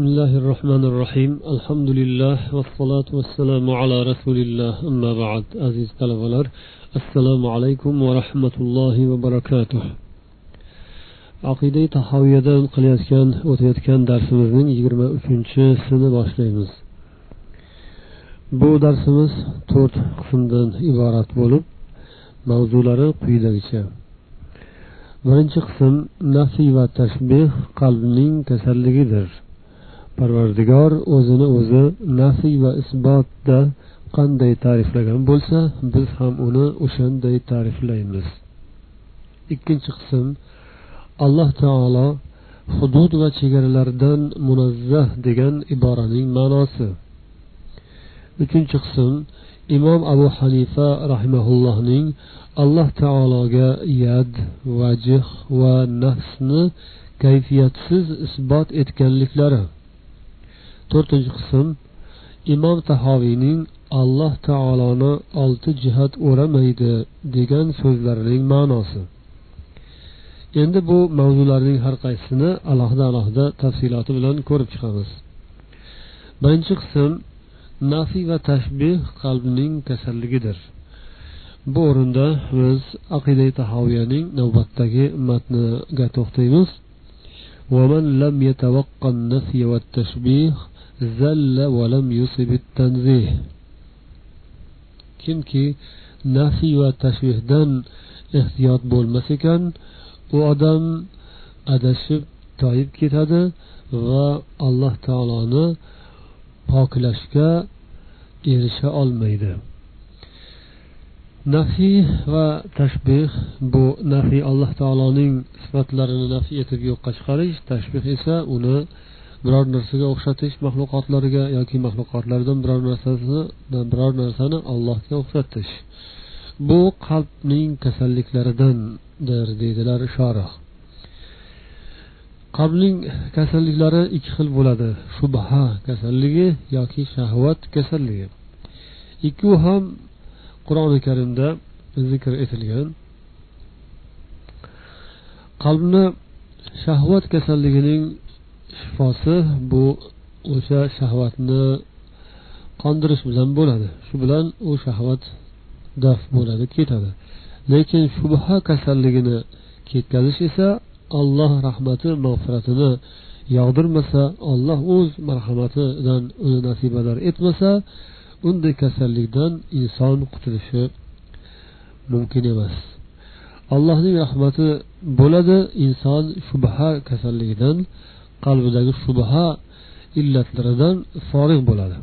بسم الله الرحمن الرحيم الحمد لله والصلاة والسلام على رسول الله أما بعد عزيز طلبة السلام عليكم ورحمة الله وبركاته aqida tahoviyadan qilayotgan o'tayotgan darsimizning yigirma uchinchisini boshlaymiz bu darsimiz to'rt qismdan iborat bo'lib mavzulari quyidagicha birinchi qism nafiy va tashbeh qalbning kasalligidir Parvardigor o'zini o'zi nafiy va isbotda qanday ta'riflagan bo'lsa biz ham uni o'shanday ta'riflaymiz. Ikkinchi qism alloh taolo hudud va chegaralardan munazzah degan iboraning ma'nosi. Uchinchi qism imom abu hanifa rahimaullohning alloh taologa yad vajh va nafsni kayfiyatsiz isbot etganliklari. To'rtinchi qism imom tahoviyning alloh taoloni olti jihat o'ramaydi degan so'zlarining ma'nosi. Endi bu mavzularning har qaysisini alohida alohida tafsiloti bilan ko'rib chiqamiz. Birinchi qism nafiy va tashbih qalbning kasalligidir. Bu o'rinda biz aqida tahoviyaning navbatdagi matniga to'xtaymiz. ومن لم يتوقع النفي والتشبيه زل ولم يصب التنزيه kimki nafiy va tashbihdan ehtiyot bo'lmas ekan u odam adashib toyib ketadi va alloh taoloni poklashga erisha olmaydi Nafiy va tashbih bu nafiy alloh taoloning sifatlarini nafiy etib yo'qqa chiqarish tashbih esa uni biror narsaga o'xshatish maxluqotlarga yoki maxluqotlardan biror narsasini biror narsani allohga o'xshatish. Bu qalbning kasalliklaridandir deydilar shorih. Qalbning kasalliklari ikki xil bo'ladi. Shubha kasalligi yoki shahvat kasalligi. Ikkovi ham qur'oni karimda zikr etilgan. Qalbni shahvat kasalligining shifosi bu o'sha shahvatni qondirish bilan bo'ladi. Shu bilan u shahvat daf bo'ladi ketadi. Lekin shubha kasalligini ketkazish esa alloh rahmati mag'firatini yog'dirmasa olloh o'z marhamatidan uni nasibalar etmasa unday kasallikdan inson qutulishi mumkin emas. Allohning rahmati bo'ladi inson shubha kasalligidan qalbidagi shubha illatlaridan forig' bo'ladi.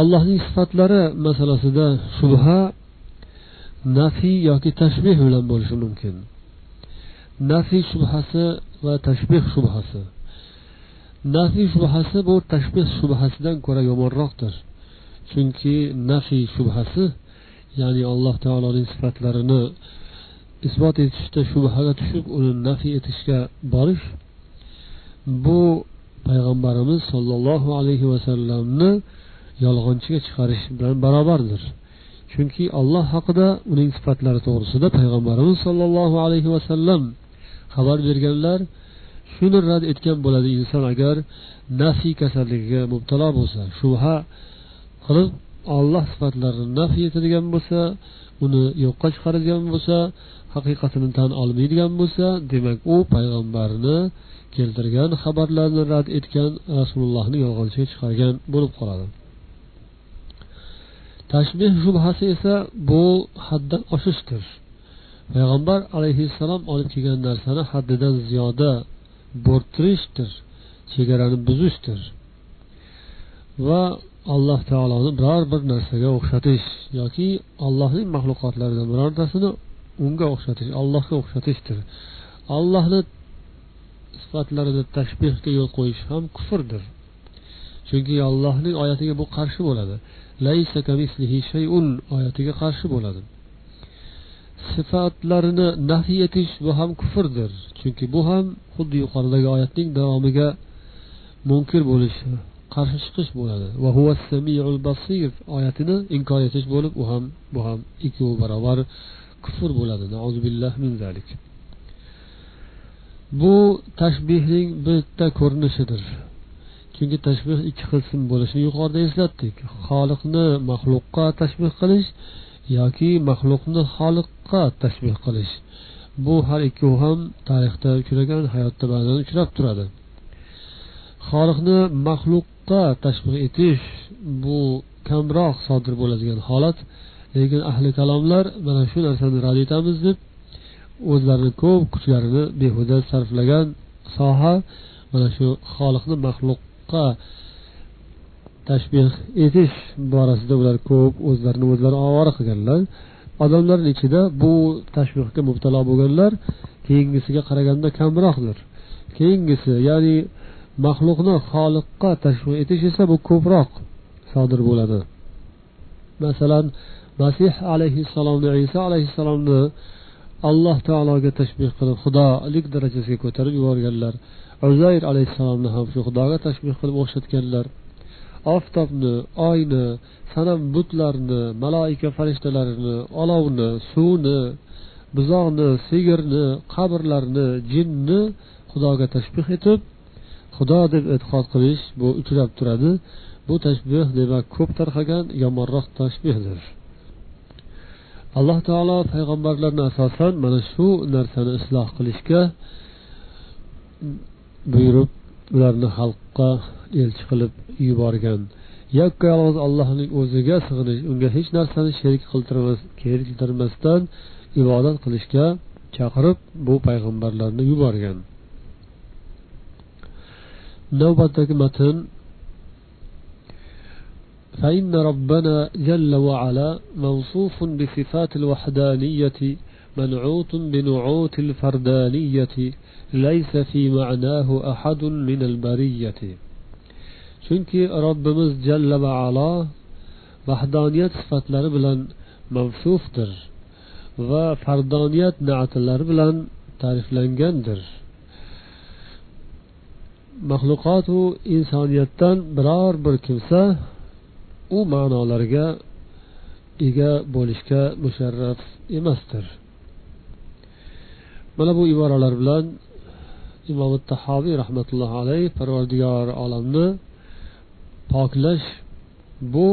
Allohning sifatlari masalasida shubha nafiy yoki tashbeh bilan bo'lishi mumkin. Nafiy shubhasi va tashbeh shubhasi. Nafiy shubhasi bu tashbeh shubhasidan ko'ra yomonroqdir. Chunki nafiy shubhasi ya'ni alloh taoloning sifatlarini isbot etishda shubhaga tushib uni nafiy etishga borish bu payg'ambarimiz sollallohu alayhi vasallamni yolg'onchiga chiqarish bilan barobardir. Chunki alloh haqida uning sifatlari to'g'risida payg'ambarimiz sollallohu alayhi vasallam xabar berganlar shuni rad etgan bo'ladi inson agar nafiy kasalligiga mubtalo bo'lsa shubha qilib olloh sifatlarini nafiy etadigan bo'lsa uni yo'qqa chiqaradigan bo'lsa haqiqatini tan olmaydigan bo'lsa demak u payg'ambarni keltirgan xabarlarni rad etgan rasulullohni yolg'onchiga chiqargan bo'lib qoladi. Tashbeh shubhasi esa bu haddan oshishdir. Payg'ambar alayhissalom olib kelgan narsani haddidan ziyoda bo'rttirishdir chegarani buzishdir. Va alloh taoloni biror bir narsaga o'xshatish yoki allohning maxluqotlaridan birortasini unga o'xshatish allohga o'xshatishdir. Allohni sifatlarida tashbehga yo'l qo'yish ham kufrdir. Chunki allohning oyatiga bu qarshi bo'ladi. Oyatiga qarshi bo'ladi. Sifatlarini nafiy etish bu ham kufrdir. Chunki bu ham xuddi yuqoridagi oyatning davomiga munkir bo'lish qarshi chiqish bo'ladi. Oyatini inkor etish bo'lib u ham bu ham ikkovi barobar kufr bo'ladi. Min zalik. Bu tashbihning bitta ko'rinishidir. Chunki tashbih ikki qism bo'lishini yuqorida eslatdik. Xoliqni maxluqqa tashbih qilish yoki maxluqni xoliqqa tashbih qilish. Bu har ikkovi ham tarixda uchragan hayotda ba'zan uchrab turadi. Xoliqni maxluqqa tashbih etish bu kamroq sodir bo'ladigan holat lekin ahli kalomlar mana shu narsani rad etamiz deb o'zlarini ko'p kuchlarini behuda sarflagan soha mana shu xoliqni maxluqqa tashbih etish borasida ular ko'p o'zlarini o'zlari ovora qilganlar. Odamlarni ichida bu tashbihga mubtalo bo'lganlar keyingisiga qaraganda kamroqdir. Keyingisi ya'ni maxluqni xoliqqa tashbih etish esa bu ko'proq sodir bo'ladi. Masalan masih alayhissalomni iso alayhissalomni alloh taologa tashbih qilib xudolik darajasiga ko'tarib yuborganlar. Uzayr alayhissalomni ham shu xudoga tashbih qilib o'xshatganlar. Oftobni oyni sanam butlarni maloika farishtalarini olovni suvni buzoqni sigirni qabrlarni jinni xudoga tashbih etib xudo deb e'tiqod qilish bu uchrab turadi. Bu tashbih demak ko'p tarqagan yomonroq tashbihdir. Alloh taolo payg'ambarlarni asosan mana shu narsani isloh qilishga buyurib ularni xalqqa elchi qilib yuborgan yakka yolg'iz allohning o'ziga sig'inish unga hech narsani sherik keltirmasdan ibodat qilishga chaqirib bu payg'ambarlarni yuborgan navbatdagi matn فإن ربنا جل وعلا موصوف بصفات الوحدانية منعوت بنعوت الفردانية ليس في معناه أحد من البرية chunki robbimiz jalla va alo vahdoniyat sifatlari bilan mavsufdir va fardoniyat natlari bilan ta'riflangandir. Maxluqotu insoniyatdan biror bir kimsa u ma'nolarga ega bo'lishga musharraf emasdir. Mana bu iboralar bilan imom tahoviy rahmatullohi alayhi parvardigor olamni poklash bu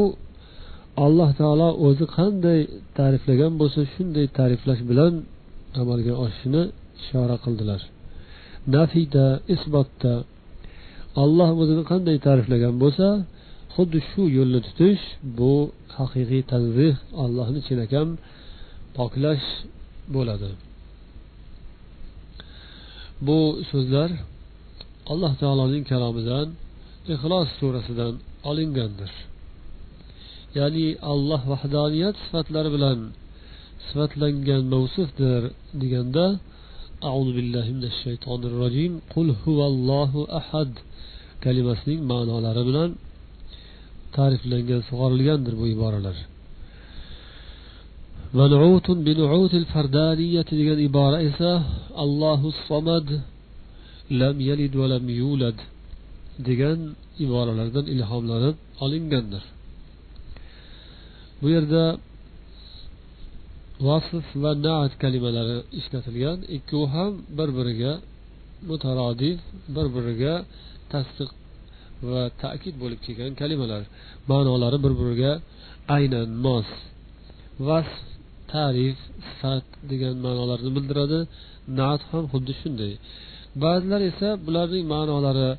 alloh taolo o'zi qanday ta'riflagan bo'lsa shunday ta'riflash bilan amalga oshishini ishora qildilar. Nafida isbotda alloh o'zini qanday ta'riflagan bo'lsa xuddi shu yo'lni tutish bu haqiqiy tanzih allohni chinakam poklash bo'ladi. Bu so'zlar alloh taoloning kalomidan ixlos surasidan olingandir ya'ni alloh vahdoniyat sifatlari bilan sifatlangan mavsufdir deganda أعوذ بالله من الشيطان الرجيم قل هو الله أحد kalimasining ma'nolari bilan ta'riflangan sug'orilgandir bu iboralar degan ibora esa allohu somad lam yalid va lam yulad Degan iboralardan ilhomlanib olingandir. Bu yerda vasf va naat kalimalari ishlatilgan. Ikkovi ham bir biriga mutarodif bir biriga tasdiq va ta'kid bo'lib kelgan kalimalar. Ma'nolari bir biriga aynan mos. Vasf ta'rif sifat degan ma'nolarni bildiradi. Naat ham xuddi shunday. Ba'zilar esa bularning ma'nolari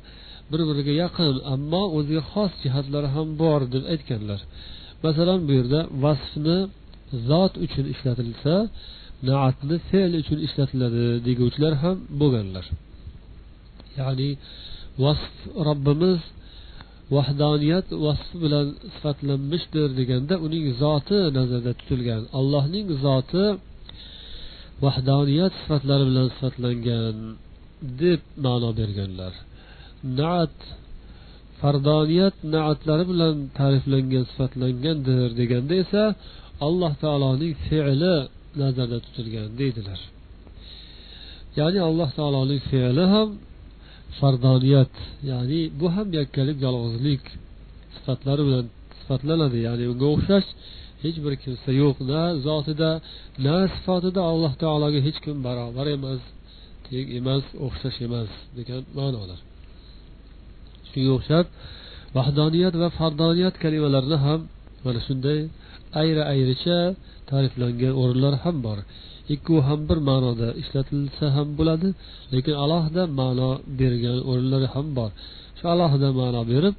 bir biriga yaqin ammo o'ziga xos jihatlari ham bor deb aytganlar. Masalan bu yerda vasfni zot uchun ishlatilsa naatni fe'l uchun ishlatiladi deguvchilar ham bo'lganlar. Ya'ni vasf robbimiz vahdoniyat vasfi bilan sifatlanmishdir deganda uning zoti nazarda tutilgan allohning zoti vahdoniyat sifatlari bilan sifatlangan deb ma'no berganlar. Naat fardoniyat naatlari bilan ta'riflangan sifatlangandir deganda esa alloh taoloning fe'li nazarda tutilgan deydilar. Ya'ni alloh taoloning fe'li ham fardoniyat ya'ni bu ham yakkalik yolg'izlik sifatlari bilan sifatlanadi. Ya'ni unga o'xshash hech bir kimsa yo'q na zotida na sifatida alloh taologa hech kim barobar emas teng emas o'xshash emas degan ma'nolar. Shunga o'xshab vahdoniyat va fardoniyat kalimalarini ham mana shunday ayri ayricha ta'riflangan o'rinlar ham bor. Ikkovi ham bir ma'noda ishlatilsa ham bo'ladi lekin alohida ma'no bergan o'rinlari ham bor. Shu alohida ma'no berib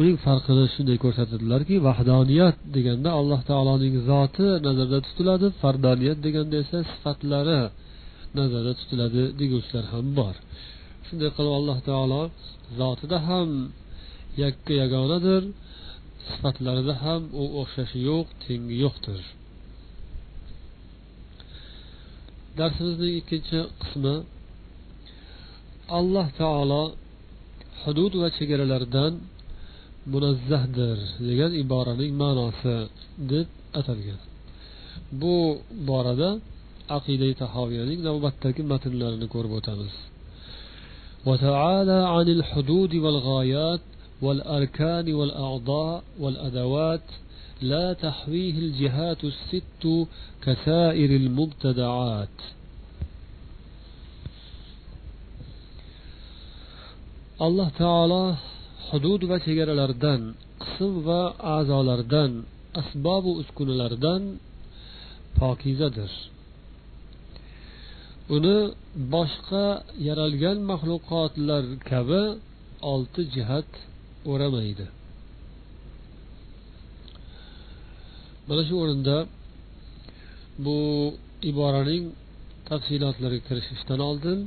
uning farqini shunday ko'rsatadilarki vahdoniyat deganda alloh taoloning zoti nazarda tutiladi fardoniyat deganda esa sifatlari nazarda tutiladi deguvchilar ham bor. Shunday qilib alloh taolo zotida ham yakka yagonadir sifatlarida ham u o'xshashi yo'q tengi yo'qdir. Darsimizning ikkinchi qismi alloh taolo hudud va chegaralardan munazzahdir degan iboraning ma'nosi deb atalgan. Bu borada aqida tahoviyaning navbatdagi matnlarini ko'rib o'tamiz. وتعالى عن الحدود والغايات والأركان والأعضاء والأدوات لا تحويه الجهات الست كسائر المبتدعات. الله تعالى حدود وشجر الأردن çegerelerden, وعزال الأردن أسباب أسكن الأردن uskunelerden درس uni boshqa yaralgan maxluqotlar kabi olti jihat o'ramaydi. Mana shu o'rinda bu iboraning tafsilotlariga kirishishdan oldin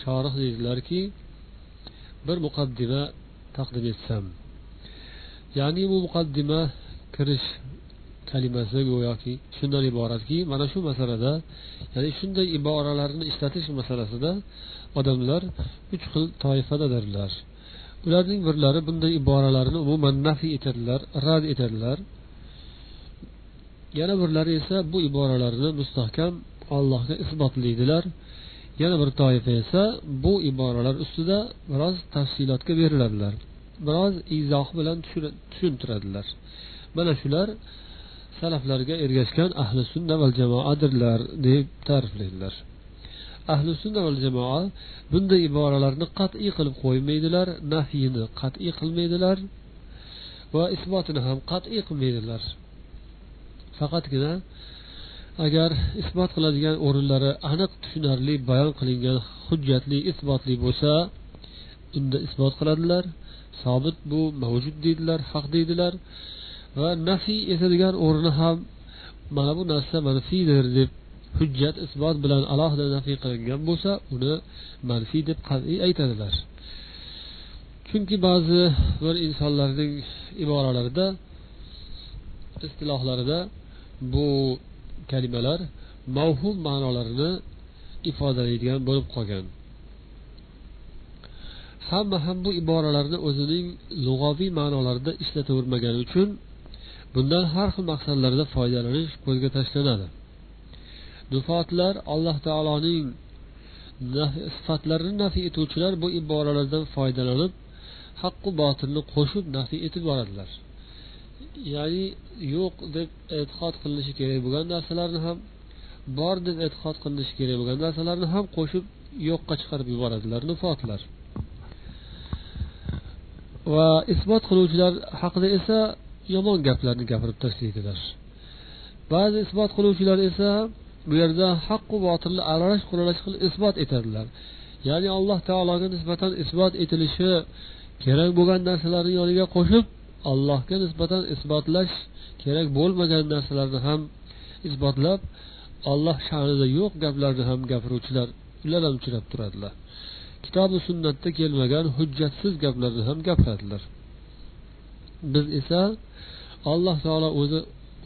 shorih deydilarki bir muqaddima taqdim etsam. Ya'ni bu muqaddima kirish kalimasi go'yoki shundan iboratki mana shu masalada ya'ni shunday iboralarni ishlatish masalasida odamlar uch xil toifadadirlar. Ularning birlari bunday iboralarni umuman nafiy etadilar rad etadilar. Yana birlari esa bu iboralarni mustahkam allohga isbotlaydilar. Yana bir toifa esa bu iboralar ustida biroz tafsilotga beriladilar. Biroz izoh bilan tushuntiradilar. Mana shular salaflarga ergashgan ahli sunna va jamoadirlar deb ta'riflaydilar. Ahli sunna va jamoa bunday iboralarni qat'iy qilib qo'ymaydilar nafiyini qat'iy qilmaydilar va isbotini ham qat'iy qilmaydilar. Faqatgina agar isbot qiladigan o'rinlari aniq tushunarli bayon qilingan hujjatli isbotli bo'lsa unda isbot qiladilar sobit bu mavjud deydilar haq deydilar. Va nafiy etadigan o'rni ham mana bu narsa manfiydir deb hujjat isbot bilan alohida nafiy qilingan bo'lsa uni manfiy deb qat'iy aytadilar. Chunki ba'zi bir insonlarning iboralarida istilohlarida bu kalimalar mavhum ma'nolarini ifodalaydigan bo'lib qolgan. Hamma ham bu iboralarni o'zining lug'aviy ma'nolarida ishlatavermagani uchun bundan har xil maqsadlarda foydalanish ko'zga tashlanadi. Nufotlar alloh taoloning sifatlarini nafiy etuvchilar bu iboralardan foydalanib haqqu botilni qo'shib nafiy etib boradilar. Ya'ni yo'q deb e'tiqod qilinishi kerak bo'lgan narsalarni ham bor deb e'tiqod qilinishi kerak bo'lgan narsalarni ham qo'shib yo'qqa chiqarib yuboradilar nufotlar va isbot qiluvchilar haqida esa yomon gaplarni gapirib tashlaydilar ba'zi isbot qiluvchilar esa bu yerda haqqu botilni aralash quralash qilib isbot etadilar. Ya'ni alloh taologa nisbatan isbot etilishi kerak bo'lgan narsalarni yoniga qo'shib allohga nisbatan isbotlash kerak bo'lmagan narsalarni ham isbotlab olloh sha'nida yo'q gaplarni ham gapiruvchilar ular ham uchrab turadilar. Kitobi sunnatda kelmagan hujjatsiz gaplarni ham gapiradilar. Biz esa alloh taolo o'zi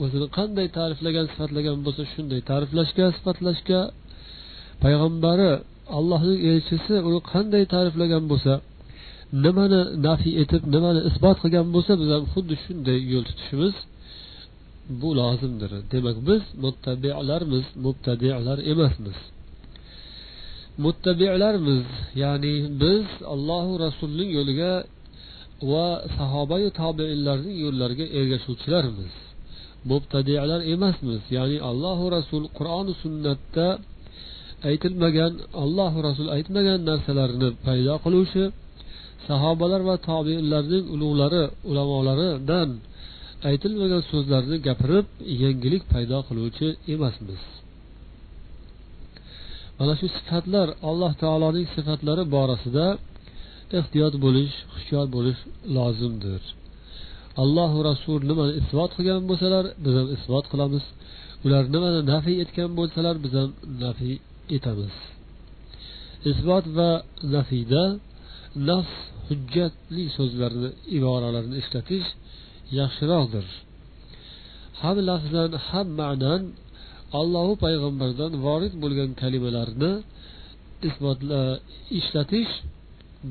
o'zini qanday ta'riflagan sifatlagan bo'lsa shunday ta'riflashga sifatlashga payg'ambari allohning elchisi uni qanday ta'riflagan bo'lsa nimani nafiy etib nimani isbot qilgan bo'lsa biz ham xuddi shunday yo'l tutishimiz bu lozimdir. Demak biz muttabilarmiz mubtadilar emasmiz. Muttabilarmiz ya'ni biz allohu rasulning yo'liga va sahobayu tobeinlarning yo'llariga ergashuvchilarmiz. Mubtadilar emasmiz. Ya'ni allohu rasul qur'oni sunnatda aytilmagan allohu rasul aytmagan narsalarni paydo qiluvchi sahobalar va tobeinlarning ulug'lari ulamolaridan aytilmagan so'zlarni gapirib yangilik paydo qiluvchi emasmiz. Mana shu sifatlar alloh taoloning sifatlari borasida ehtiyot bo'lish hushyor bo'lish lozimdir. Allohu rasul nimani isbot qilgan bo'lsalar biz ham isbot qilamiz. Ular nimani nafiy etgan bo'lsalar biz ham nafiy etamiz. Isbot va nafiyda nafs hujjatli so'zlarni iboralarni ishlatish yaxshiroqdir. Ham lafzan ham ma'nan allohu payg'ambardan vorid bo'lgan kalimalarni isbotla ishlatish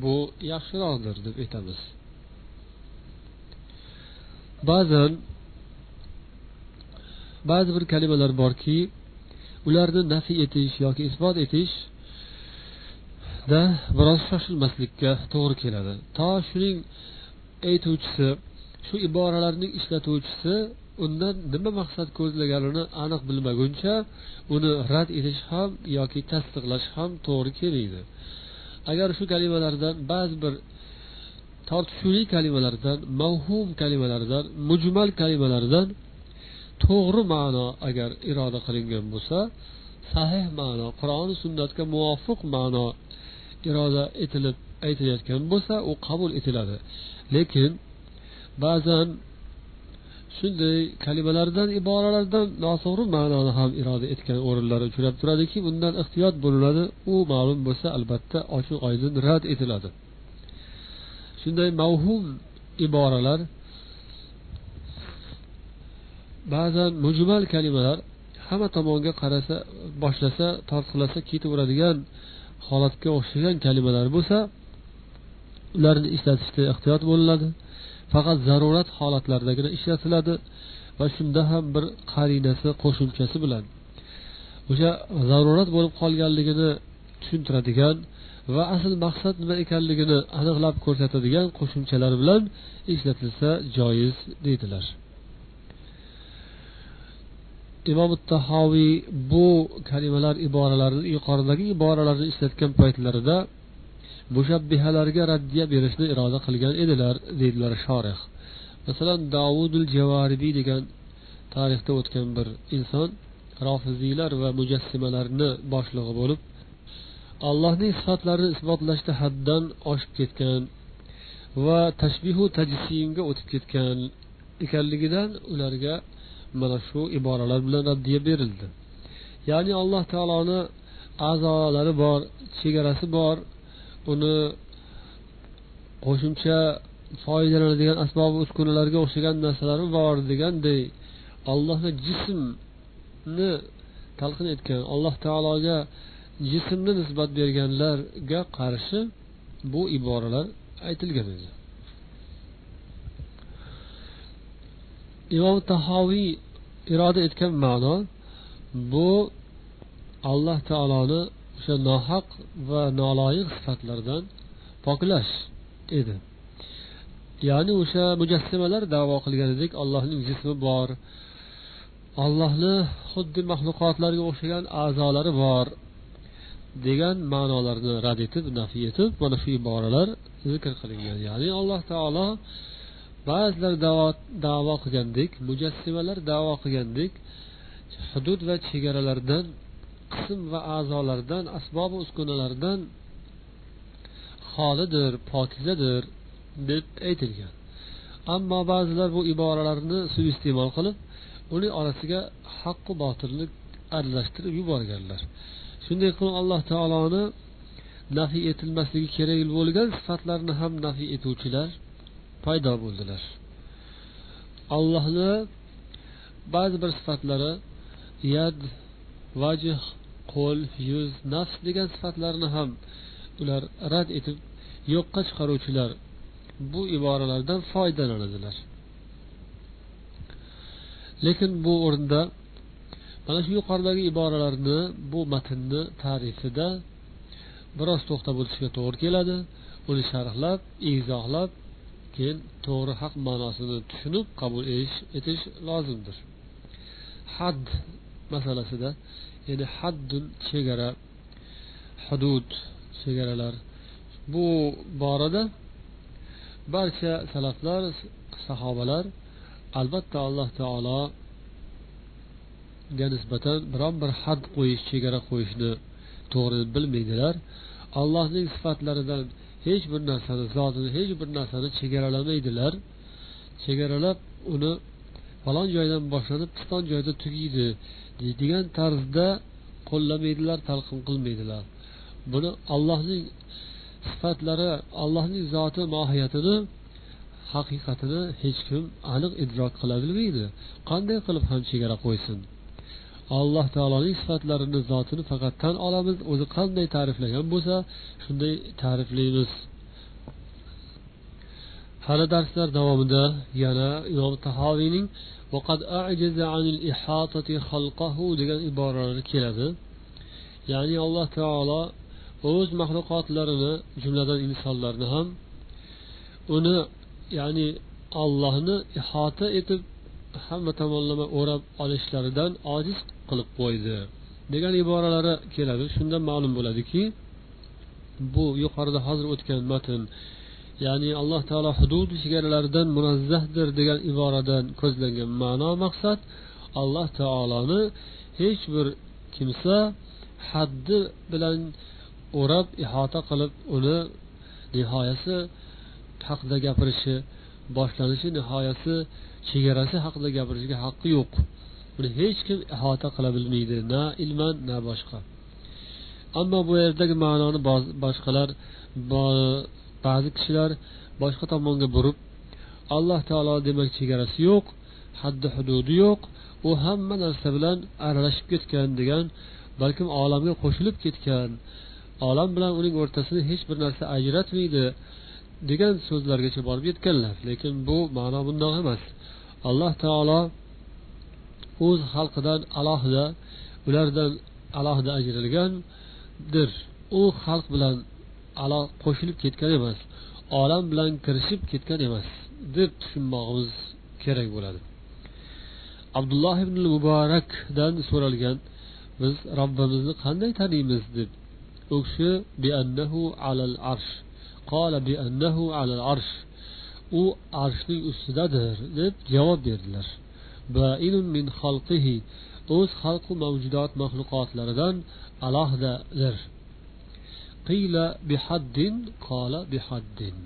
bu yaxshiroqdir deb aytamiz. Ba'zan ba'zi bir kalimalar borki ularni nafiy etish yoki isbot etishda biroz shoshilmaslikka to'g'ri keladi. To shuning aytuvchisi shu iboralarning ishlatuvchisi undan nima maqsad ko'zlaganini aniq bilmaguncha uni rad etish ham yoki tasdiqlash ham to'g'ri kelmaydi. Agar shu kalimalardan ba'zi bir tortishuvli kalimalardan mavhum kalimalardan mujmal kalimalardan to'g'ri ma'no agar iroda qilingan bo'lsa sahih ma'no qur'oni sunnatga muvofiq ma'no iroda etilib aytilayotgan bo'lsa u qabul etiladi. Lekin ba'zan shunday kalimalardan iboralardan noto'g'ri ma'noni ham iroda etgan o'rinlari uchrab turadiki bundan ehtiyot bo'linadi. U ma'lum bo'lsa albatta ochiq oydin rad etiladi. Shunday mavhum iboralar ba'zan mujmal kalimalar hamma tomonga qarasa boshlasa tortqilasa ketaveradigan holatga o'xshagan kalimalar bo'lsa ularni ishlatishda ehtiyot bo'linadi. Faqat zarurat holatlaridagina ishlatiladi va shunda ham bir qarinasi qo'shimchasi bilan. O'sha zarurat bo'lib qolganligini tushuntiradigan va asl maqsad nima ekanligini aniqlab ko'rsatadigan qo'shimchalar bilan ishlatilsa joiz deydilar. Imom tahoviy bu kalimalar iboralarni yuqoridagi iboralarni ishlatgan paytlarida mushabbihalarga raddiya berishni iroda qilgan edilar deydilar shorih masalan davudul javaridiy degan tarixda o'tgan bir inson rofiziylar va mujassimalarni boshlig'i bo'lib allohning sifatlarini isbotlashda haddan oshib ketgan va tashbihu tajsimga o'tib ketgan ekanligidan ularga mana shu iboralar bilan raddiya berildi. Ya'ni alloh taoloni a'zolari bor chegarasi bor uni qo'shimcha foydalanadigan asbobi uskunalarga o'xshagan narsalari bor deganday allohni jismni talqin etgan alloh taologa jismni nisbat berganlarga qarshi bu iboralar aytilgan edi. Imom tahoviy iroda etgan ma'no bu alloh taoloni o'sha nohaq va noloyiq sifatlardan poklash edi. Ya'ni o'sha mujassimalar davo qilganidek allohning jismi bor allohni xuddi maxluqotlarga o'xshagan a'zolari bor degan ma'nolarni rad etib nafiy etib mana shu iboralar zikr qilingan. Ya'ni alloh taolo ba'zilar davo qilgandek mujassimalar davo qilgandek hudud va chegaralardan qism va a'zolardan asbobi uskunalardan xolidir pokizadir deb aytilgan. Ammo ba'zilar bu iboralarni suiiste'mol qilib uning orasiga haqqu botilni aralashtirib yuborganlar. Shunday qilib alloh taoloni nafiy etilmasligi kerak bo'lgan sifatlarni ham nafiy etuvchilar paydo bo'ldilar. Allohni ba'zi bir sifatlari yad vajh qo'l yuz nafs degan sifatlarni ham ular rad etib yo'qqa chiqaruvchilar bu iboralardan foydalanadilar. Lekin bu o'rinda mana shu yuqoridagi iboralarni bu matnni tarifida biroz to'xtab o'tishga to'g'ri keladi. Uni sharhlab izohlab keyin to'g'ri haq ma'nosini tushunib qabul etish lozimdir. Had masalasida ya'ni haddun chegara hudud chegaralar. Bu borada barcha salaflar sahobalar albatta alloh taologa nisbatan biron bir had qo'yish chegara qo'yishni to'g'ri bilmaydilar. Allohning sifatlaridan hech bir narsani zotini hech bir narsani chegaralamaydilar chegaralab uni falon joydan boshlanib piston joyda tugaydi deydigan tarzda qo'llamaydilar talqin qilmaydilar. Buni allohning sifatlari allohning zoti mohiyatini haqiqatini hech kim aniq idrok qila bilmaydi. Qanday qilib ham chegara qo'ysin? Alloh taoloning sifatlarini zotini faqat tan olamiz o'zi qanday ta'riflagan bo'lsa shunday ta'riflaymiz. Hali darslar davomida yana imom tahoviyning degan iboralar keladi. Ya'ni alloh taolo o'z maxluqotlarini jumladan insonlarni ham uni ya'ni ollohni ihota etib hamma tomonlama o'rab olishlaridan ojiz qilib qo'ydi degan iboralari keladi. Shundan ma'lum bo'ladiki bu yuqorida hozir o'tgan matn ya'ni alloh taolo hudud chegaralaridan munazzahdir degan iboradan ko'zlangan ma'no maqsad alloh taoloni hech bir kimsa haddi bilan o'rab ihota qilib uni nihoyasi haqida gapirishi boshlanishi nihoyasi chegarasi haqida gapirishga haqqi yo'q. Buni hech kim ihota qila bilmaydi na ilman na boshqa. Ammo bu yerdagi ma'noni boshqalar ba'zi kishilar boshqa tomonga burib alloh taolo demak chegarasi yo'q haddi hududi yo'q u hamma narsa bilan aralashib ketgan degan balkim olamga qo'shilib ketgan olam bilan uning o'rtasini hech bir narsa ajratmaydi degan so'zlargacha borib yetganlar. Lekin bu ma'no bundoq emas. Alloh taolo o'z xalqidan alohida ulardan alohida ajralgandir u xalq bilan alo qo'shilib ketgan emas olam bilan kirishib ketgan emas deb tushunmog'imiz kerak bo'ladi. Abdulloh ibn muborakdan so'ralgan biz robbimizni qanday taniymiz? deb u kishi alal arsh. Qola alal arsh. U arshning ustidadir deb javob berdilar. Min xalqihi. O'z xalqu mavjudot maxluqotlaridan alohidadir qila bihaddin qola bihaddin.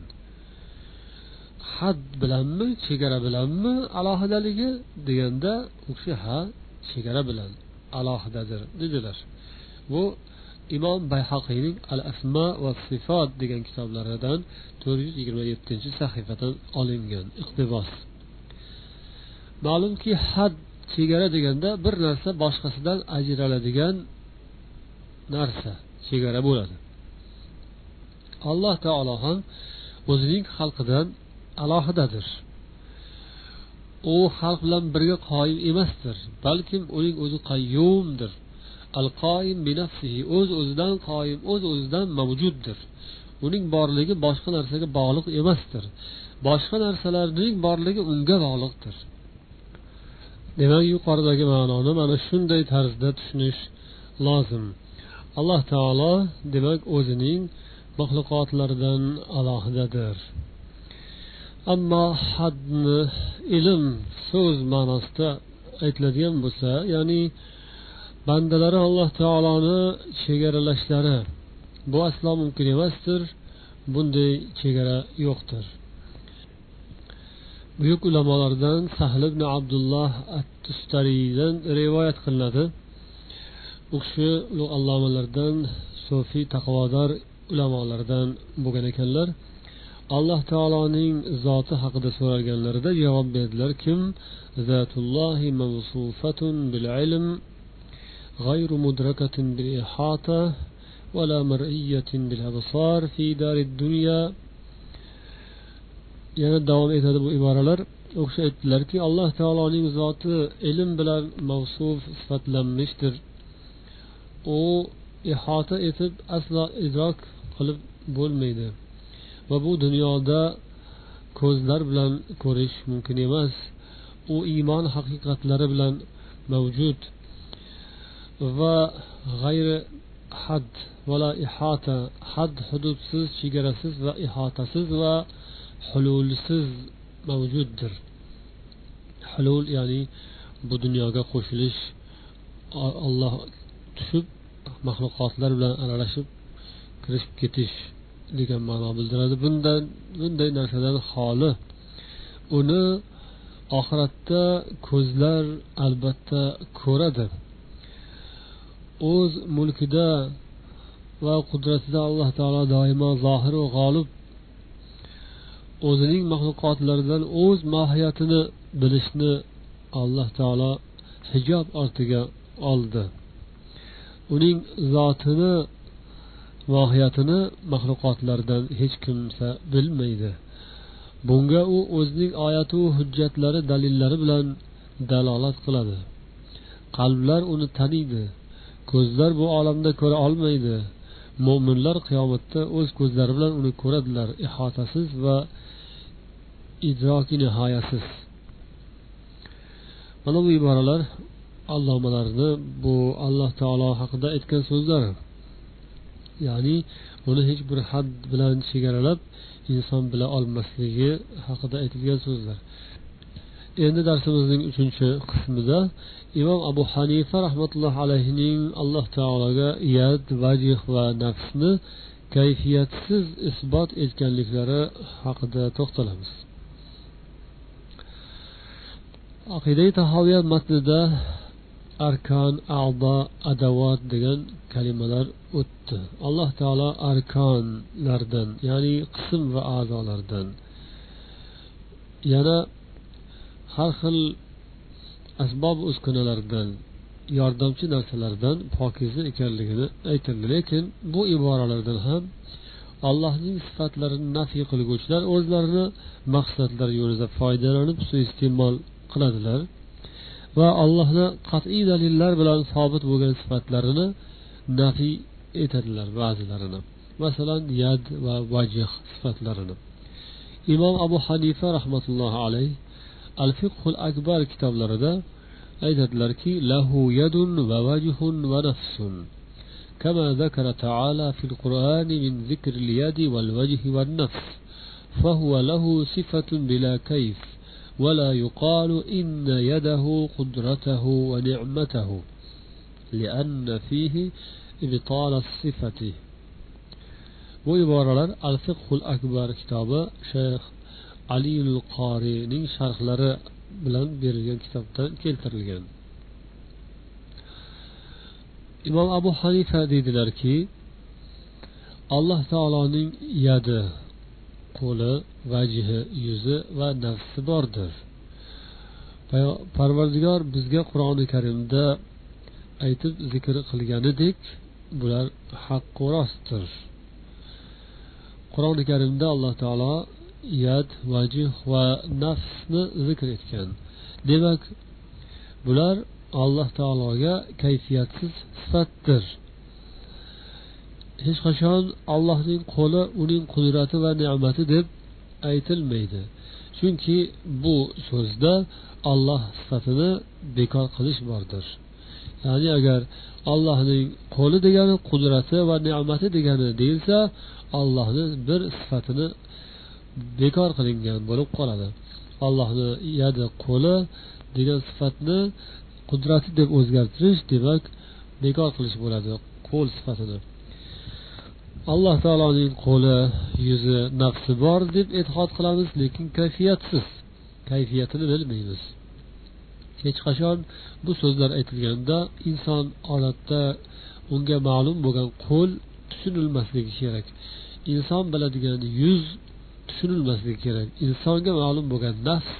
Had bilanmi chegara bilanmi alohidaligi deganda u kishi ha chegara bilan alohidadir dedilar. Bu imom bayhaqiyning al asma va sifat degan kitoblaridan to'rt yuz yigirma yettinchi sahifadan olingan iqtibos. Ma'lumki had chegara deganda bir narsa boshqasidan ajraladigan narsa chegara bo'ladi. Alloh taolo ham o'zining xalqidan alohidadir. U xalq bilan birga qoyim emasdir balkim uning o'zi qayyumdir. Al qoyim binafsihi o'z o'zidan qoyim o'z o'zidan mavjuddir. Uning borligi boshqa narsaga bog'liq emasdir. Boshqa narsalarning borligi unga bog'liqdir. Demak yuqoridagi ma'noni mana shunday tarzda tushunish lozim. Alloh taolo demak o'zining maxluqotlardan alohidadir. Ammo hadni ilm so'z ma'nosida aytiladigan bo'lsa ya'ni bandalari alloh taoloni chegaralashlari bu aslo mumkin emasdir bunday chegara yo'qdir. Buyuk ulamolardan sahl ibn abdulloh at tustariydan rivoyat qilinadi. U kishi ulug' allomalardan so'fiy taqvodor ulamolardan bo'lgan ekanlar alloh taoloning zoti haqida so'ralganlarida javob berdilar kim zatullohi mavsufatun bil ilm غير مدركة بالإحاطة ولا مرئية بالأبصار في دار الدنيا yana davom etadi bu iboralar u kishi aytdilarki alloh taoloning zoti ilm bilan mavsuf sifatlanmishdir u ihota etib aslo idrok qilib bo'lmaydi. Va bu dunyoda ko'zlar bilan ko'rish mumkin emas. U iymon haqiqatlari bilan mavjud. Va g'ayri had vala ihota had hududsiz chegarasiz va ihotasiz va hululsiz mavjuddir. Hulul ya'ni bu dunyoga qo'shilish olloh tushib maxluqotlar bilan aralashib kirishib ketish degan ma'no bildiradi. Bundan bunday narsadan xoli. Uni oxiratda ko'zlar albatta ko'radi. O'z mulkida va qudratida alloh taolo doimo zohiru g'olib o'zining maxluqotlaridan o'z mohiyatini bilishni alloh taolo hijob ortiga oldi. Uning zotini mohiyatini maxluqotlardan hech kimsa bilmaydi. Bunga u o'zining oyatu hujjatlari dalillari bilan dalolat qiladi. Qalblar uni taniydi. Ko'zlar bu olamda ko'ra olmaydi. Mo'minlar qiyomatda o'z ko'zlari bilan uni ko'radilar. Ihotasiz va idroki nihoyasiz. Mana bu iboralar allomalarni bu alloh taolo haqida aytgan so'zlari. Ya'ni uni hech bir had bilan chegaralab inson bila olmasligi haqida aytilgan so'zlar. Endi darsimizning uchinchi qismida imom abu hanifa rahmatullohi alayhining alloh taologa yad vajih va nafsni kayfiyatsiz isbot etganliklari haqida to'xtalamiz. Aqidai tahoviya matnida arkon ado adavot degan kalimalar o'tdi. Alloh taolo arkonlardan ya'ni qism va a'zolardan yana har xil asbob uskunalardan yordamchi narsalardan pokiza ekanligini aytildi. Lekin bu iboralardan ham allohning sifatlarini nafiy qilguvchilar o'zlarini maqsadlari yo'lida foydalanib suiiste'mol qiladilar. Va allohni qat'iy dalillar bilan sobit bo'lgan sifatlarini nafiy etadilar ba'zilarini masalan yad va vajh sifatlarini imom abu hanifa rahmatullohi alayh al fiqhul akbar kitoblarida aytadilarki lahu yadun va vajhun va nafsun كما ذكر تعالى في القرآن من ذكر اليد والوجه والنفس فهو له صفة بلا كيف ولا يقال إن يده قدرته ونعمته لأن فيه إبطال الصفة bu iboralar al fiqhul akbar kitobi shayx aliyul qoriyning sharhlari bilan berilgan kitobdan keltirilgan imom abu hanifa deydilarki alloh taoloning yadi qo'li vajhi yuzi va nafsi bordir. Parvardigor bizga qur'oni karimda aytib zikr qilganidek bular haqqu rostdir. Qur'oni karimda alloh taolo yad vajh va nafsni zikr etgan. Demak bular alloh taologa kayfiyatsiz sifatdir. Hech qachon allohning qo'li uning qudrati va ne'mati deb aytilmaydi. Chunki bu so'zda olloh sifatini bekor qilish bordir. Ya'ni agar allohning qo'li degani qudrati va ne'mati degani deyilsa allohni bir sifatini bekor qilingan bo'lib qoladi. Allohni yadi qo'li degan sifatni qudrati deb o'zgartirish demak bekor qilish bo'ladi qo'l sifatini. Alloh taoloning qo'li yuzi nafsi bor deb e'tiqod qilamiz lekin kayfiyatsiz. Kayfiyatini bilmaymiz. Hech qachon bu so'zlar aytilganda inson odatda unga ma'lum bo'lgan qo'l tushunilmasligi kerak. Inson biladigan yuz tushunilmasligi kerak. Insonga ma'lum bo'lgan nafs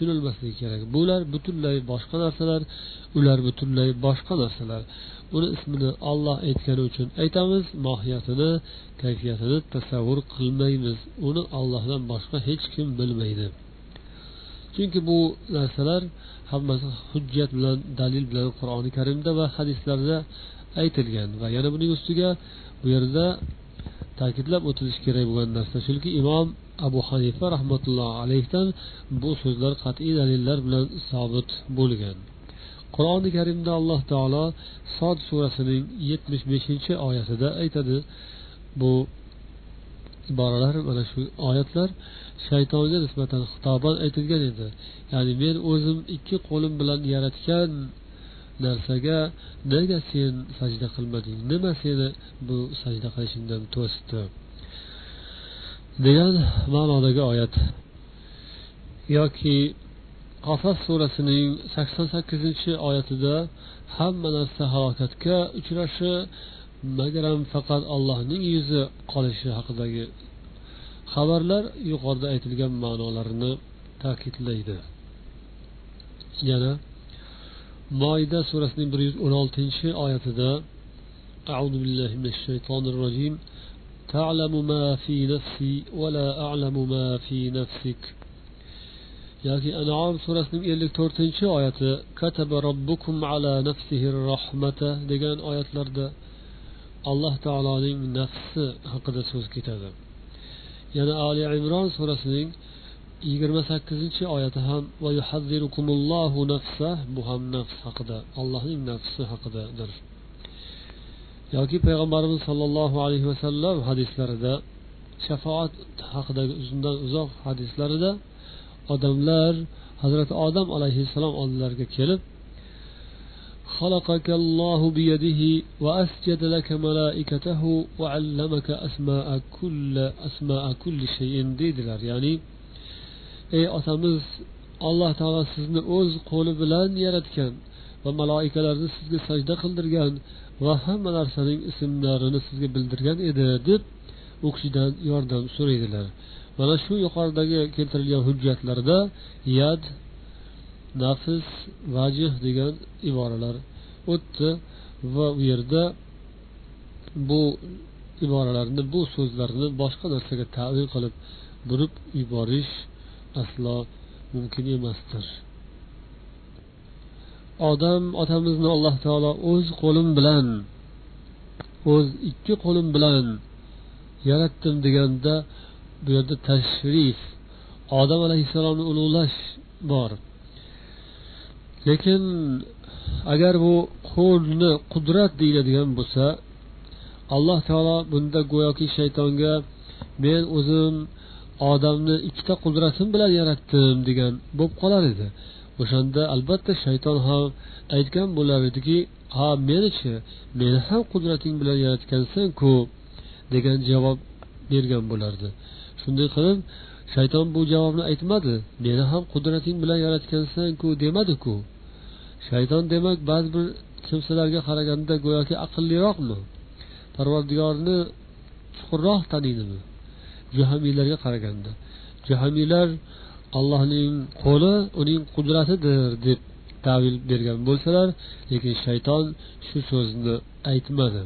tushunilmasligi kerak. Bular butunlay boshqa narsalar ular butunlay boshqa narsalar. Uni ismini olloh aytgani uchun aytamiz mohiyatini kayfiyatini tasavvur qilmaymiz. Uni ollohdan boshqa hech kim bilmaydi. Chunki bu narsalar hammasi hujjat bilan dalil bilan qur'oni karimda va hadislarda aytilgan va yana buning ustiga bu yerda ta'kidlab o'tilishi kerak bo'lgan narsa chunki imom abu hanifa rahmatullohi alayhidan bu so'zlar qat'iy dalillar bilan sobit bo'lgan. Qur'oni karimda alloh taolo sod surasining yetmish beshinchi oyatida aytadi. Bu iboralar mana shu oyatlar shaytonga nisbatan xitoban aytilgan edi. Ya'ni men o'zim ikki qo'lim bilan yaratgan narsaga nega sen sajda qilmading? Nima seni bu sajda qilishingdan to'sdi? degan ma'nodagi oyat. Yoki qasas surasining sakson sakkizinchi oyatida hamma narsa halokatga uchrashi magaram faqat allohning yuzi qolishi haqidagi xabarlar yuqorida aytilgan ma'nolarini ta'kidlaydi. Yana moida surasining bir yuz o'n oltinchi oyatida أعوذ بالله من الشيطان الرجيم تعلم ما في نفسي ولا أعلم ما في نفسك yoki anom surasining ellik to'rtinchi oyati kataba robbukum ala nafsihi rahmata degan oyatlarda alloh taoloning nafsi haqida so'z ketadi yana ali imron surasining yigirma sakkizinchi oyati ham bu ham nafs haqida allohning nafsi haqidadir yoki payg'ambarimiz sollallohu alayhi vasallam hadislarida shafoat haqidagi uzundan uzoq hadislarida odamlar hazrati odam alayhissalom oldilariga kelib خلقك الله بيده وأسجد لك ملائكته وعلمك أسماء كل أسماء كل شيء dedilar ya'ni ey otamiz alloh taolo sizni o'z qo'li bilan yaratgan va maloikalarni sizga sajda qildirgan va hamma narsaning ismlarini sizga bildirgan edi deb u kishidan yordam so'raydilar. Mana shu yuqoridagi keltirilgan hujjatlarda yad nafs vajih degan iboralar o'tdi va u yerda bu iboralarni bu so'zlarni boshqa narsaga tavil qilib burib yuborish aslo mumkin emasdir. Odam otamizni alloh taolo o'z qo'lim bilan o'z ikki qo'lim bilan yaratdim deganda bu yerda tashrif odam alayhissalomni ulug'lash bor. Lekin agar bu qo'lni qudrat deyiladigan bo'lsa alloh taolo bunda go'yoki shaytonga men o'zim odamni ikkita qudratim bilan yaratdim degan bo'lib qolar edi. O'shanda albatta shayton ham aytgan bo'lar ediki ha menichi meni ham qudrating bilan yaratgansan-ku degan javob bergan bo'lardi. Shunday qilib shayton bu javobni aytmadi meni ham qudrating bilan yaratgansan-ku demadiku shayton demak ba'zi bir kimsalarga qaraganda go'yoki aqlliroqmi? Parvardigorni chuqurroq taniydimi? Jahamiylarga qaraganda. Jahamiylar allohning qo'li uning qudratidir deb tavil bergan bo'lsalar lekin shayton shu so'zni aytmadi.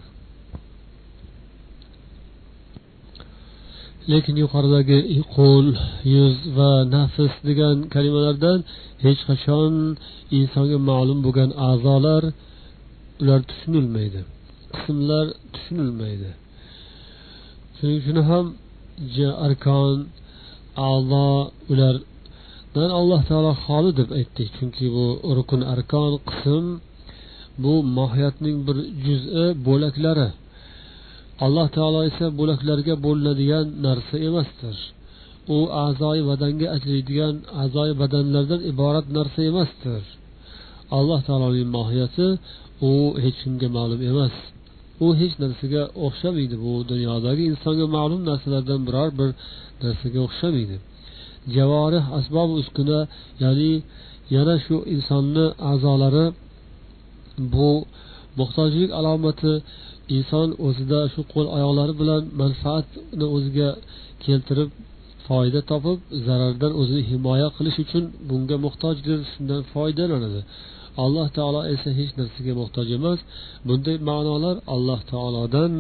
Lekin yuqoridagi qo'l yuz va nafs degan kalimalardan hech qachon insonga ma'lum bo'lgan a'zolar ular tushunilmaydi qismlar tushunilmaydi. Shuning uchun ham arkon a'zo ulardan alloh taolo xoli deb aytdik. Chunki bu rukun arkon qism bu mohiyatning bir juzi bo'laklari. Alloh taolo esa bo'laklarga bo'linadigan narsa emasdir. U a'zoyi badanga ajraydigan a'zoyi badanlardan iborat narsa emasdir. Alloh taoloning mohiyati u hech kimga ma'lum emas. U hech narsaga o'xshamaydi. Bu dunyodagi insonga ma'lum narsalardan biror bir narsaga o'xshamaydi. Javorih asbob uskuna ya'ni yana shu insonni a'zolari bu muhtojlik alomati inson o'zida shu qo'l oyoqlari bilan manfaatni o'ziga keltirib foyda topib zarardan o'zini himoya qilish uchun bunga muhtojdir shundan foydalanadi. Alloh taolo esa hech narsaga muhtoj emas. Bunday ma'nolar alloh taolodan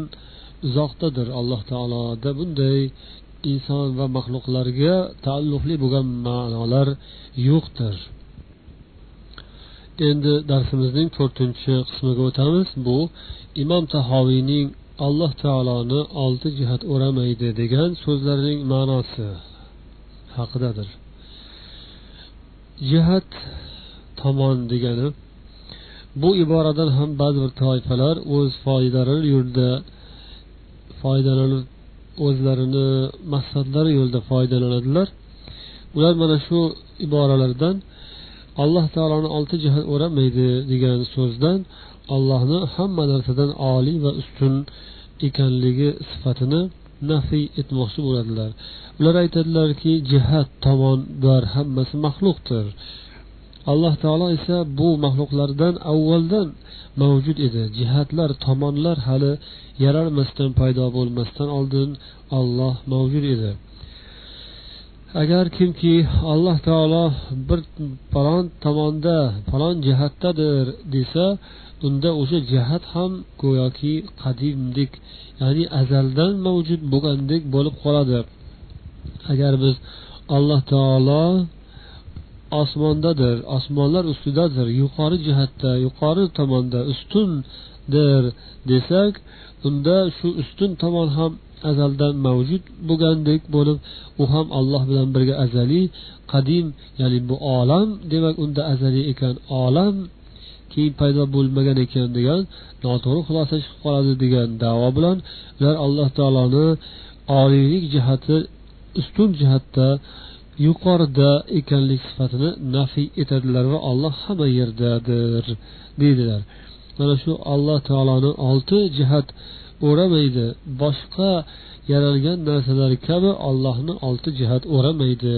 uzoqdadir. Alloh taoloda bunday inson va maxluqlarga taalluqli bo'lgan ma'nolar yo'qdir. Endi darsimizning to'rtinchi qismiga o'tamiz. Bu imom tahoviyning alloh taoloni olti jihat o'ramaydi degan so'zlarining ma'nosi haqidadir. Jihat tomon degani bu iboradan ham ba'zi bir toifalar o'z foydalari yo'lida foydalanib o'zlarini maqsadlari yo'lida foydalanadilar. Ular mana shu iboralardan alloh taoloni olti jihat o'ramaydi degan so'zdan allohni hamma narsadan oliy va ustun ekanligi sifatini nafiy etmoqchi bo'ladilar. Ular aytadilarki jihat tomon bular hammasi maxluqdir. Alloh taolo esa bu maxluqlardan avvaldan mavjud edi. Jihatlar tomonlar hali yaralmasdan paydo bo'lmasdan oldin olloh mavjud edi. Agar kimki alloh taolo bir falon tomonda falon jihatdadir desa unda o'sha jihat ham go'yoki qadimdek ya'ni azaldan mavjud bo'lgandek bo'lib qoladi. Agar biz alloh taolo osmondadir osmonlar ustidadir yuqori jihatda yuqori tomonda ustundir desak unda shu ustun tomon ham azaldan mavjud bo'lgandek bo'lib u ham alloh bilan birga azaliy qadim ya'ni bu olam demak unda azaliy ekan olam keyin paydo bo'lmagan ekan degan noto'g'ri xulosa chiqib qoladi degan davo bilan ular alloh taoloni oliylik jihati ustun jihatda yuqorida ekanlik sifatini nafiy etadilar va olloh hamma yerdadir deydilar. Mana shu alloh taoloni olti jihat o'ramaydi boshqa yaralgan narsalar kabi ollohni olti jihat o'ramaydi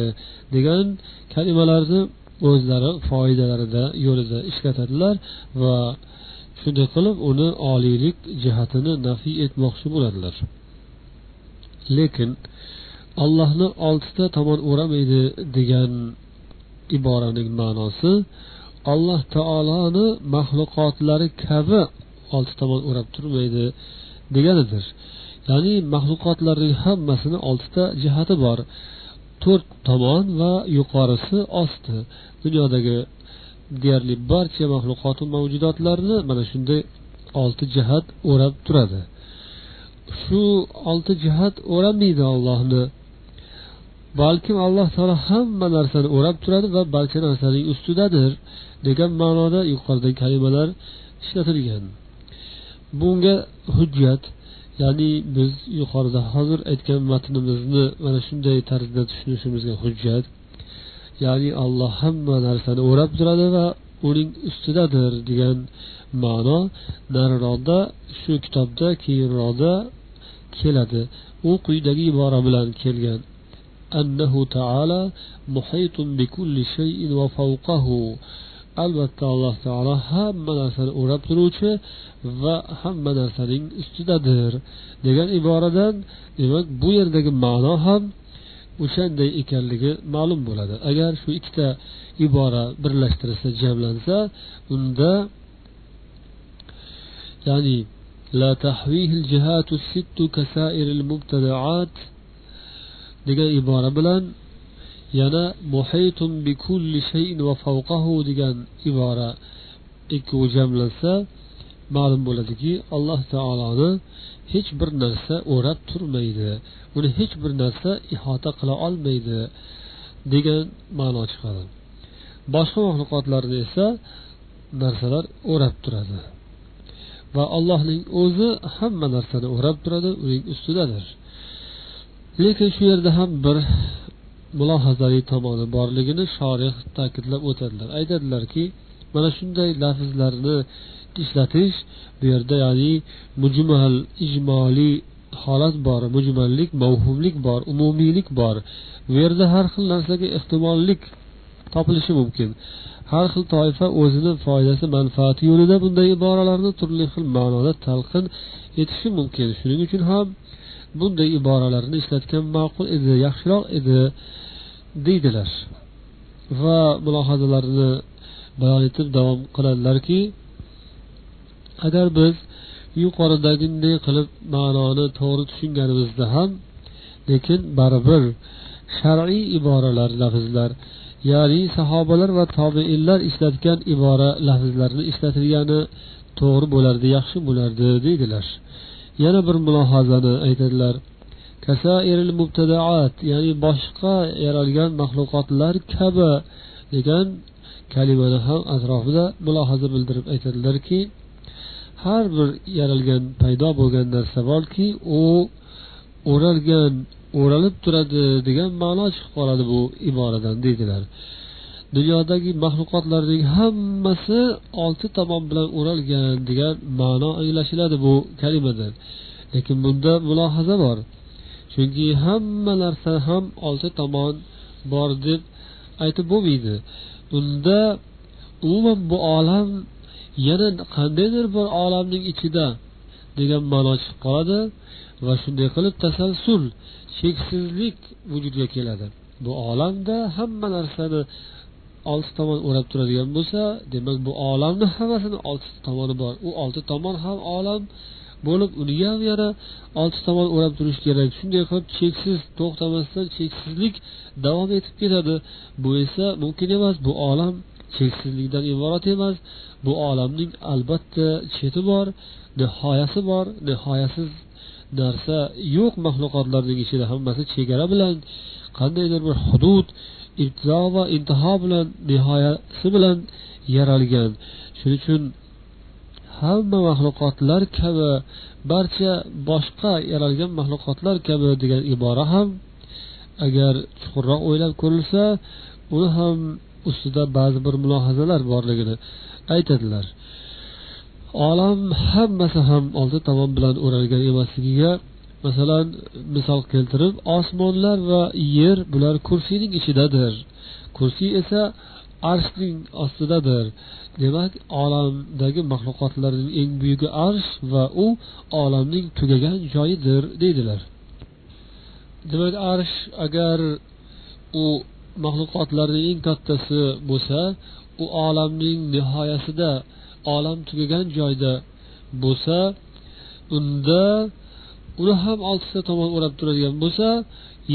degan kalimalarni o'zlari foydalarida yo'lida ishlatadilar va shunday qilib uni oliylik jihatini nafiy etmoqchi bo'ladilar. Lekin ollohni oltita tomon o'ramaydi degan iboraning ma'nosi alloh taoloni maxluqotlari kabi olti tomon o'rab turmaydi deganidir. Ya'ni maxluqotlarning hammasini oltita jihati bor. To'rt tomon va yuqorisi osti. Dunyodagi deyarli barcha maxluqotu mavjudotlarni mana shunday olti jihat o'rab turadi. Shu olti jihat o'ramaydi ollohni balkim alloh taolo hamma narsani o'rab turadi va barcha narsaning ustidadir degan ma'noda yuqoridagi kalimalar ishlatilgan. Bunga hujjat ya'ni biz yuqorida hozir aytgan matnimizni mana shunday tarzda tushunishimizga hujjat ya'ni alloh hamma narsani o'rab turadi va uning ustidadir degan ma'no nariroqda shu kitobda keyinroqda keladi. U quyidagi ibora bilan kelgan أنه تعالى محيط بكل شيء وفوقه albatta alloh taolo hamma narsani o'rab turuvchi va hamma narsaning ustidadir degan iboradan demak bu yerdagi ma'no ham o'shanday ekanligi ma'lum bo'ladi agar shu ikkita ibora birlashtirilsa jamlansa unda ya'ni لا تحويه الجهات الست كسائر المبتدعات degan ibora bilan yana muhaytun bi kulli shayin va favqahu degan ibora ikkovi jamlansa ma'lum bo'ladiki alloh taoloni hech bir narsa o'rab turmaydi. Uni hech bir narsa ihota qila olmaydi degan ma'no chiqadi. Boshqa maxluqotlarni esa narsalar o'rab turadi. Va allohning o'zi hamma narsani o'rab turadi uning ustidadir. Lekin shu yerda ham bir mulohazali tomoni borligini shorih ta'kidlab o'tadilar. Aytadilarki mana shunday lafzlarni ishlatish bu yerda ya'ni mujmal ijmoliy holat bor mujmallik mavhumlik bor umumiylik bor. Bu yerda har xil narsaga ehtimollik topilishi mumkin. Har xil toifa o'zini foydasi manfaati yo'lida bunday iboralarni turli xil ma'noda talqin etishi mumkin. Shuning uchun ham bunday iboralarni ishlatgan ma'qul edi yaxshiroq edi deydilar. Va mulohazalarini bayon etib davom qiladilarki agar biz yuqoridagiday qilib ma'noni to'g'ri tushunganimizda ham lekin baribir shar'iy iboralar lafzlar ya'ni sahobalar va tobeinlar ishlatgan ibora lafzlarni ishlatilgani to'g'ri bo'lardi yaxshi bo'lardi deydilar. Yana bir mulohazani aytadilar. Ya'ni boshqa yaralgan maxluqotlar kabi degan kalimani ham atrofida mulohaza bildirib aytadilarki har bir yaralgan paydo bo'lgan narsa borki u o'ralgan o'ralib turadi degan ma'no chiqib qoladi bu iboradan deydilar. Dunyodagi maxluqotlarning hammasi olti tomon bilan o'ralgan degan ma'no anglashiladi bu kalimadan. Lekin bunda mulohaza bor. Chunki hamma narsa ham olti tomon bor deb aytib bo'lmaydi. Unda umuman bu olam yana qandaydir bir olamning ichida degan ma'no chiqib qoladi va shunday qilib tasalsul cheksizlik vujudga keladi. Bu olamda hamma narsani olti tomon o'rab turadigan bo'lsa demak bu olamni hammasini olti tomoni bor. U olti tomon ham olam bo'lib uni ham yana olti tomon o'rab turishi kerak. Shunday qilib cheksiz to'xtamasdan cheksizlik davom etib ketadi. Bu esa mumkin emas. Bu olam cheksizlikdan iborat emas. Bu olamning albatta cheti bor nihoyasi bor. Nihoyasiz narsa yo'q maxluqotlarning ichida. Hammasi chegara bilan qandaydir bir hudud ibtido va intiho bilan nihoyasi bilan yaralgan. Shuning uchun hamma maxluqotlar kabi barcha boshqa yaralgan maxluqotlar kabi degan ibora ham agar chuqurroq o'ylab ko'rilsa uni ham ustida ba'zi bir mulohazalar borligini aytadilar. Olam hammasi ham oldi tomon bilan o'ralgan emasligiga masalan misol keltirib osmonlar va yer bular kursiyning ichidadir. Kursiy esa arshning ostidadir. Demak olamdagi maxluqotlarning eng buyugi arsh va u olamning tugagan joyidir deydilar. Demak arsh agar u maxluqotlarning eng kattasi bo'lsa u olamning nihoyasida olam tugagan joyda bo'lsa unda uni ham oltita tomon o'rab turadigan bo'lsa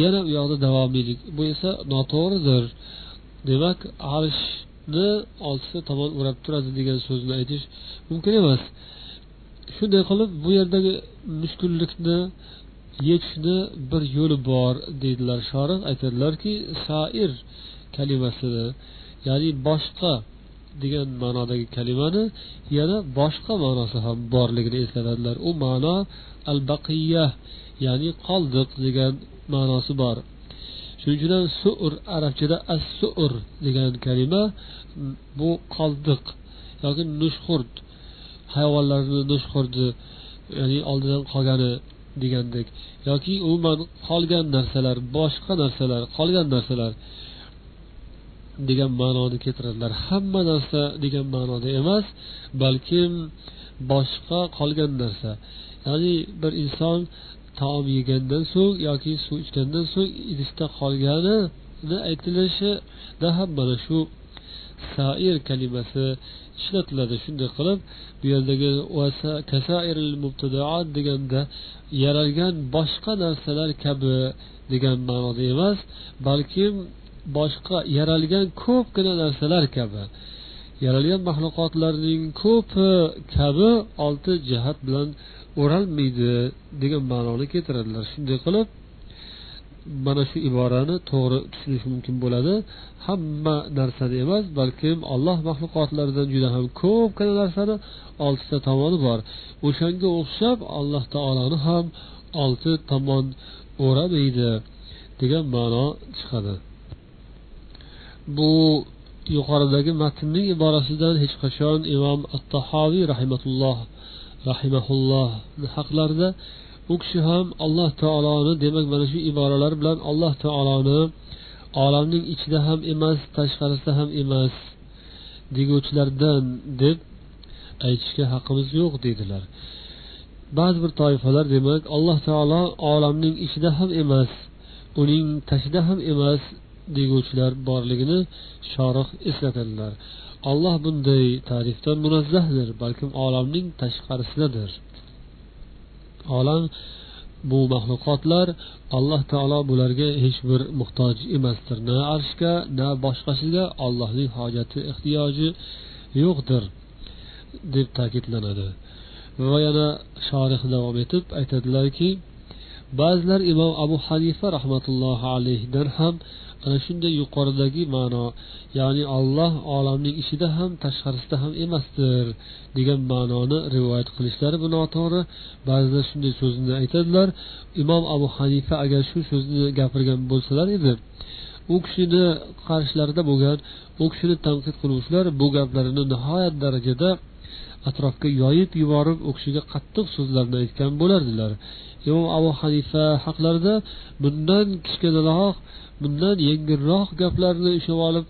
yana u yoqda davomiylik bu esa noto'g'ridir. Demak arshni oltita tomon o'rab turadi degan so'zni aytish mumkin emas. Shunday qilib bu yerdagi mushkullikni yechishni bir yo'li bor deydilar shorih. Aytadilarki sair kalimasini ya'ni boshqa degan ma'nodagi kalimani yana boshqa ma'nosi ham borligini eslatadilar u ma'no al baqiya ya'ni qoldiq degan ma'nosi bor. Shuning uchun ham sur arabchada as sur degan kalima bu qoldiq yoki nushxurd hayvonlarni nushxurdi ya'ni oldidan qolgani degandek yoki umuman qolgan narsalar boshqa narsalar qolgan narsalar degan ma'noni keltiradilar. Hamma narsa degan ma'noda emas balkim boshqa qolgan narsa. Ya'ni bir inson taom yegandan so'ng yoki suv ichgandan so'ng idishda qolganini aytilishida ham mana shu sair kalimasi ishlatiladi. Shunday qilib bu yerdagi deganda yaralgan boshqa narsalar kabi degan ma'noda emas balkim boshqa yaralgan ko'pgina narsalar kabi. Yaralgan maxluqotlarning ko'pi kabi olti jihat bilan o'ralmaydi degan ma'noni keltiradilar. Shunday qilib mana shu iborani to'g'ri tushunish mumkin bo'ladi. Hamma narsani emas balkim alloh maxluqotlaridan juda ham ko'pgina narsani oltita tomoni bor. O'shanga o'xshab alloh taoloni ham olti tomon o'ramaydi degan ma'no chiqadi. Bu yuqoridagi matnning iborasidan hech qachon imom attahoviy rahimatulloh rahimaulloh haqlarida u kishi ham alloh taoloni demak mana shu iboralar bilan alloh taoloni olamning ichida ham emas tashqarisida ham emas deguvchilardan deb aytishga haqqimiz yo'q deydilar. Ba'zi bir toifalar demak alloh taolo olamning ichida ham emas uning tashida ham emas deguvchilar borligini shorih eslatadilar olloh bunday ta'rifdan munazzahdir balkim olamning tashqarisidadir. Olam bu maxluqotlar alloh taolo bularga hech bir muhtoj emasdir. Na arshga na boshqasiga ollohning hojati ehtiyoji yo'qdir deb ta'kidlanadi. Va yana shorih davom etib aytadilarki ba'zilar imom abu hanifa rahmatullohi alayhidan ham ana shunday yuqoridagi ma'no ya'ni alloh olamning ichida ham tashqarisida ham emasdir degan ma'noni rivoyat qilishlari bu noto'g'ri. Ba'zilar shunday so'zni aytadilar imom abu hanifa agar shu so'zni gapirgan bo'lsalar edi u kishini qarshilarida bo'lgan u kishini tanqid qiluvchilar bu gaplarini nihoyat darajada atrofga yoyib yuborib u kishiga qattiq so'zlarni aytgan bo'lardilar. Imom abu hanifa haqlarida bundan kichkinaroq bundan yengilroq gaplarni ushlab olib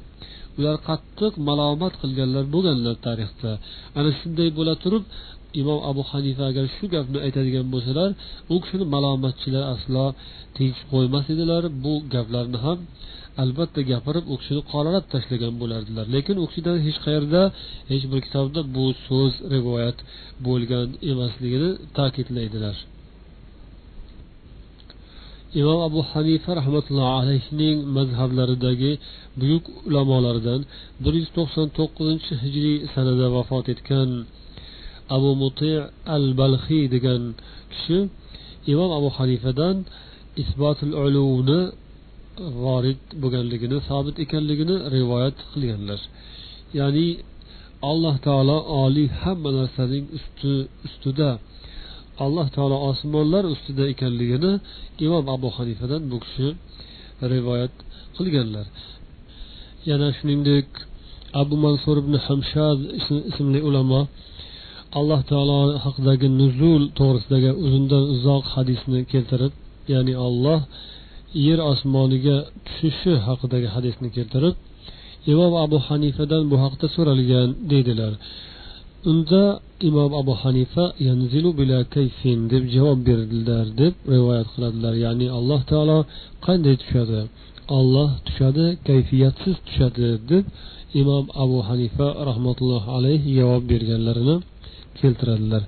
ular qattiq malomat qilganlar bo'lganlar tarixda. Ana shunday bo'la turib imom abu hanifa agar shu gapni aytadigan bo'lsalar u kishini malomatchilar aslo tinch qo'ymas edilar. Bu gaplarni ham albatta gapirib u kishini qoralab tashlagan bo'lardilar. Lekin u kishidan hech qayerda hech bir kitobda bu so'z rivoyat bo'lgan emasligini ta'kidlaydilar. Imom abu hanifa rahmatullohi alayhining mazhablaridagi buyuk ulamolaridan bir yuz to'qson to'qqizinchi hijriy sanada vafot etgan abu muti al balxiy degan kishi imom abu hanifadan isbotul uluvni vorid bo'lganligini sobit ekanligini rivoyat qilganlar. Ya'ni alloh taolo oliy hamma narsaning usti ustida alloh taolo osmonlar ustida ekanligini imom abu hanifadan bu kishi rivoyat qilganlar. Yana shuningdek abu mansur ibn hamshad ismli ulamo alloh taolo haqidagi nuzul to'g'risidagi uzundan uzoq hadisni keltirib ya'ni olloh yer osmoniga tushishi haqidagi hadisni keltirib imom abu hanifadan bu haqda so'ralgan deydilar. Unda imom abu hanifa yanzilu bila kayfin deb javob berdilar deb rivoyat qiladilar. Ya'ni alloh taolo qanday tushadi? Olloh tushadi kayfiyatsiz tushadi deb imom abu hanifa rahmatullohi alayhi javob berganlarini keltiradilar.